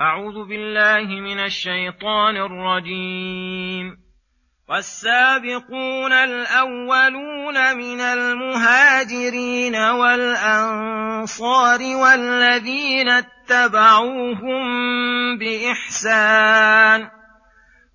أعوذ بالله من الشيطان الرجيم. والسابقون الأولون من المهاجرين والأنصار والذين اتبعوهم بإحسان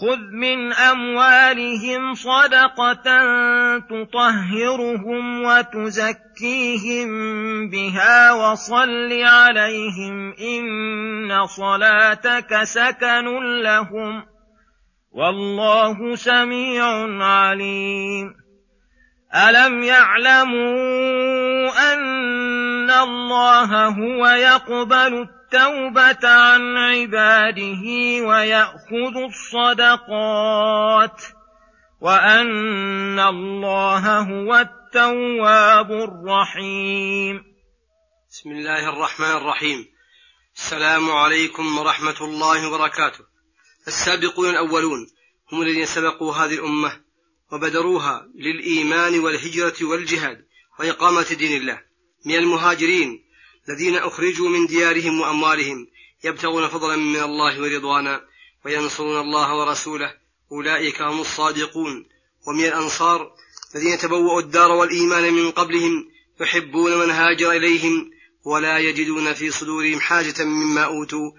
خذ من اموالهم صدقه تطهرهم وتزكيهم بها وصل عليهم ان صلاتك سكن لهم والله سميع عليم الم يعلموا ان الله هو يقبل التوبة عن عباده ويأخذ الصدقات وأن الله هو التواب الرحيم بسم الله الرحمن الرحيم. السلام عليكم ورحمة الله وبركاته. السابقون الأولون هم الذين سبقوا هذه الأمة وبدروها للإيمان والهجرة والجهاد وإقامة دين الله. من المهاجرين الذين أخرجوا من ديارهم وأموالهم يبتغون فضلا من الله ورضوانا وينصرون الله ورسوله أولئك هم الصادقون ومن الأنصار الذين تبوأوا الدار والإيمان من قبلهم يحبون من هاجر إليهم ولا يجدون في صدورهم حاجة مما أوتوا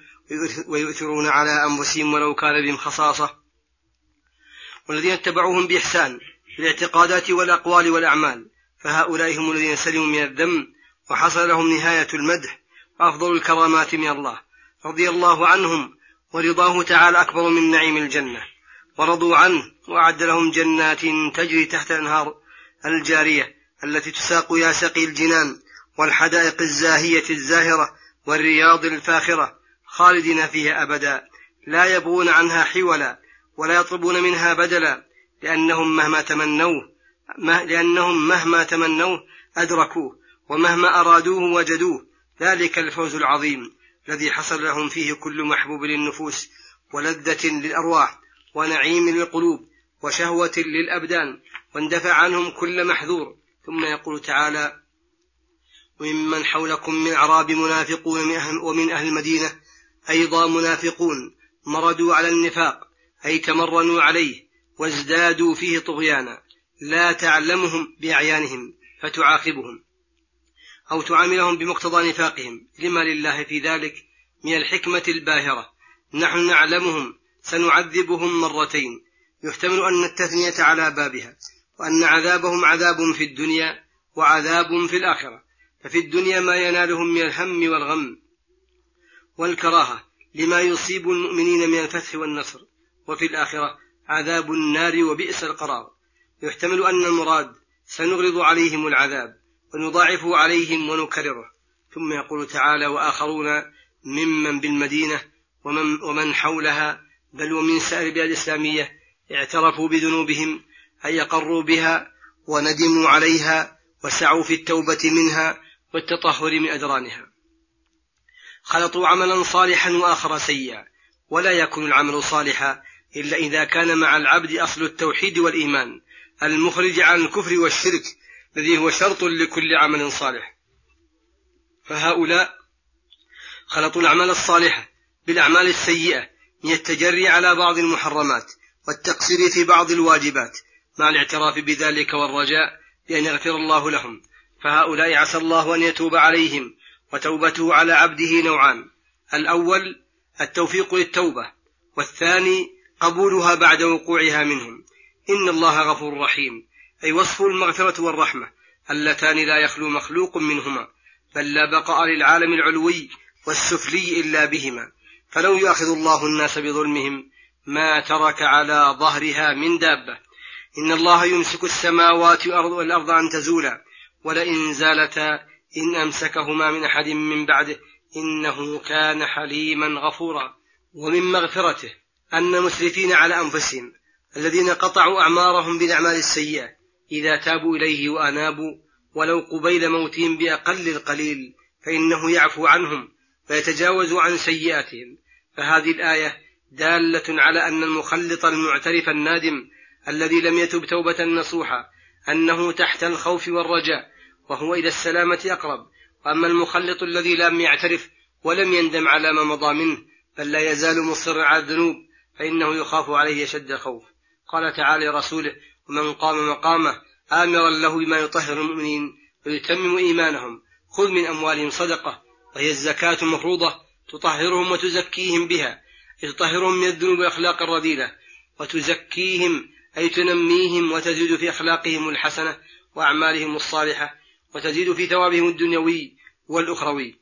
ويؤثرون على أنفسهم ولو كان بهم خصاصة. والذين اتبعوهم بإحسان في الاعتقادات والأقوال والأعمال فهؤلاء هم الذين سلموا من الذم وحصل لهم نهاية المدح وأفضل الكرامات من الله. رضي الله عنهم ورضاه تعالى أكبر من نعيم الجنة. ورضوا عنه وأعد لهم جنات تجري تحت الأنهار الجارية التي تساق يا سقي الجنان والحدائق الزاهية الزاهرة والرياض الفاخرة خالدين فيها أبدا. لا يبغون عنها حولا ولا يطلبون منها بدلا لأنهم مهما تمنوه لأنهم مهما تمنوه أدركوه. ومهما أرادوه وجدوه ذلك الفوز العظيم الذي حصل لهم فيه كل محبوب للنفوس ولذة للأرواح ونعيم للقلوب وشهوة للأبدان واندفع عنهم كل محذور. ثم يقول تعالى وممن حولكم من أعراب منافقون ومن أهل المدينة أيضا منافقون مردوا على النفاق أي تمرنوا عليه وازدادوا فيه طغيانا لا تعلمهم بأعيانهم فتعاقبهم. أو تعاملهم بمقتضى نفاقهم. لما لله في ذلك من الحكمة الباهرة. نحن نعلمهم سنعذبهم مرتين. يحتمل أن التثنية على بابها وأن عذابهم عذاب في الدنيا وعذاب في الآخرة. ففي الدنيا ما ينالهم من الهم والغم والكراهة لما يصيب المؤمنين من الفتح والنصر. وفي الآخرة عذاب النار وبئس القرار. يحتمل أن المراد سنغرض عليهم العذاب. ونضاعفه عليهم ونكرره. ثم يقول تعالى وآخرون ممن بالمدينة ومن, ومن حولها بل ومن سائر البلاد الإسلامية اعترفوا بذنوبهم أي أقروا بها وندموا عليها وسعوا في التوبة منها والتطهر من أدرانها خلطوا عملا صالحا وآخر سيئا ولا يكون العمل صالحا إلا إذا كان مع العبد أصل التوحيد والإيمان المخرج عن الكفر والشرك الذي هو شرط لكل عمل صالح. فهؤلاء خلطوا الأعمال الصالحة بالأعمال السيئة من التجري على بعض المحرمات والتقصير في بعض الواجبات مع الاعتراف بذلك والرجاء بأن يغفر الله لهم. فهؤلاء عسى الله أن يتوب عليهم وتوبته على عبده نوعان. الأول التوفيق للتوبة والثاني قبولها بعد وقوعها منهم. إن الله غفور رحيم. أي وصف المغفرة والرحمة اللتان لا يخلو مخلوق منهما بل لا بقاء للعالم العلوي والسفلي إلا بهما. فلو يؤاخذ الله الناس بظلمهم ما ترك على ظهرها من دابة. إن الله يمسك السماوات والأرض أن تزولا ولئن زالتا إن أمسكهما من أحد من بعده إنه كان حليما غفورا. ومن مغفرته أن مسرفين على أنفسهم الذين قطعوا أعمارهم بالأعمال السيئة إذا تابوا إليه وأنابوا ولو قبيل موتهم بأقل القليل فإنه يعفو عنهم فيتجاوز عن سيئاتهم. فهذه الآية دالة على أن المخلط المعترف النادم الذي لم يتب توبة نصوحة أنه تحت الخوف والرجاء وهو إلى السلامة أقرب. وأما المخلط الذي لم يعترف ولم يندم على ما مضى منه بل لا يزال مصرا على الذنوب فإنه يخاف عليه شد الخوف قال تعالى لرسوله ومن قام مقامه آمرا له بما يطهر المؤمنين ويتمم إيمانهم. خذ من أموالهم صدقة وهي الزكاة المفروضة تطهرهم وتزكيهم بها أي تطهرهم من الذنوب والأخلاق الرذيلة وتزكيهم أي تنميهم وتزيد في أخلاقهم الحسنة وأعمالهم الصالحة وتزيد في ثوابهم الدنيوي والأخروي.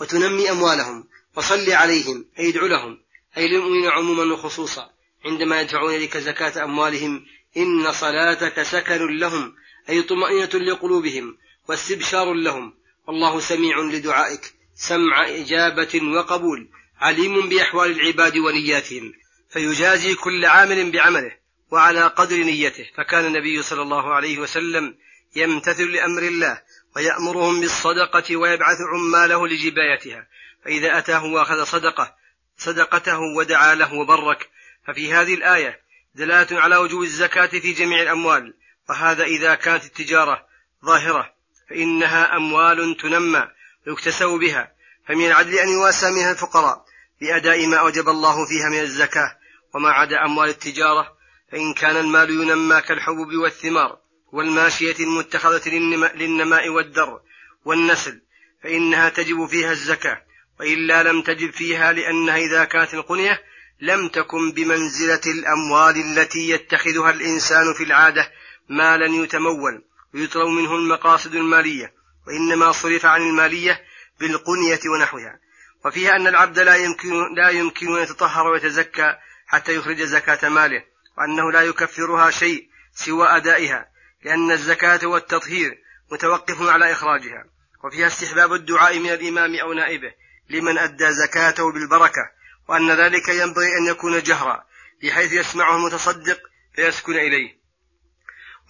وتنمي أموالهم وصل عليهم أي ادع لهم أي للمؤمنين عموما وخصوصا عندما يدفعون إليك زكاة أموالهم إن صلاتك سكن لهم أي طمأنينة لقلوبهم واستبشار لهم. والله سميع لدعائك. سمع إجابة وقبول. عليم بأحوال العباد ونياتهم. فيجازي كل عامل بعمله. وعلى قدر نيته. فكان النبي صلى الله عليه وسلم يمتثل لأمر الله ويأمرهم بالصدقة ويبعث عماله لجبايتها. فإذا أتاه وأخذ صدقة صدقته ودعا له وبرك. ففي هذه الآية دلالة على وجوب الزكاة في جميع الأموال. وهذا إذا كانت التجارة ظاهرة فإنها أموال تنمى ويكتسب بها. فمن العدل أن يواسى منها الفقراء بأداء ما أوجب الله فيها من الزكاة وما عدا أموال التجارة فإن كان المال ينمى كالحبوب والثمار والماشية المتخذة للنماء والدر والنسل فإنها تجب فيها الزكاة. وإلا لم تجب فيها لأنها إذا كانت القنية لم تكن بمنزلة الأموال التي يتخذها الإنسان في العادة مالا يتمول ويطلب منه المقاصد المالية وإنما صرف عن المالية بالقنية ونحوها. وفيها أن العبد لا يمكن لا يمكن أن يتطهر ويتزكى حتى يخرج زكاة ماله وأنه لا يكفرها شيء سوى أدائها لأن الزكاة والتطهير متوقف على إخراجها. وفيها استحباب الدعاء من الإمام أو نائبه لمن أدى زكاته بالبركة وأن ذلك ينبغي أن يكون جهرا بحيث يسمعه المتصدق فيسكن إليه.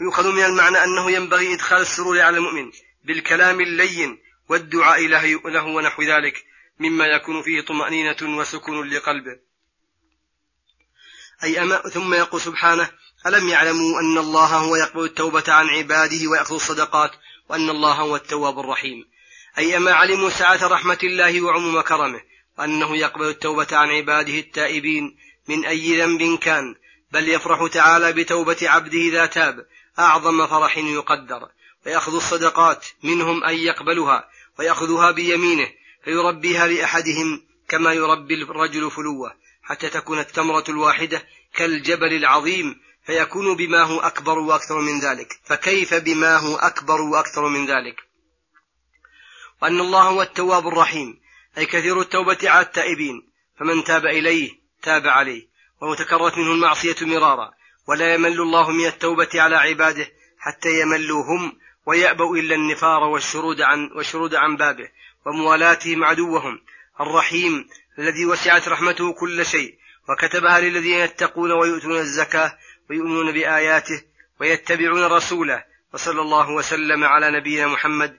ويؤخذ من المعنى أنه ينبغي إدخال السرور على المؤمن بالكلام اللين والدعاء له ونحو ذلك مما يكون فيه طمأنينة وسكون لقلبه. أي أما ثم يقول سبحانه ألم يعلموا أن الله هو يقبل التوبة عن عباده ويأخذ الصدقات وأن الله هو التواب الرحيم. أي أما علموا سعة رحمة الله وعموم كرمه وأنه يقبل التوبة عن عباده التائبين من أي ذنب كان بل يفرح تعالى بتوبة عبده إذا تاب. أعظم فرح يقدر. ويأخذ الصدقات منهم أن يقبلها ويأخذها بيمينه فيربيها لأحدهم كما يربي الرجل فلوه. حتى تكون التمرة الواحدة كالجبل العظيم فيكون بما هو أكبر وأكثر من ذلك. فكيف بما هو أكبر وأكثر من ذلك؟ وأن الله هو التواب الرحيم. أي كثير التوبة على التائبين فمن تاب إليه تاب عليه وتكررت منه المعصية مرارا ولا يمل الله من التوبة على عباده حتى يملوا هم ويأبوا إلا النفار والشرود عن, والشرود عن بابه وموالاتهم عدوهم الرحيم الذي وسعت رحمته كل شيء وكتبها للذين يتقون ويؤتون الزكاة ويؤمنون بآياته ويتبعون رسوله وصلى الله وسلم على نبينا محمد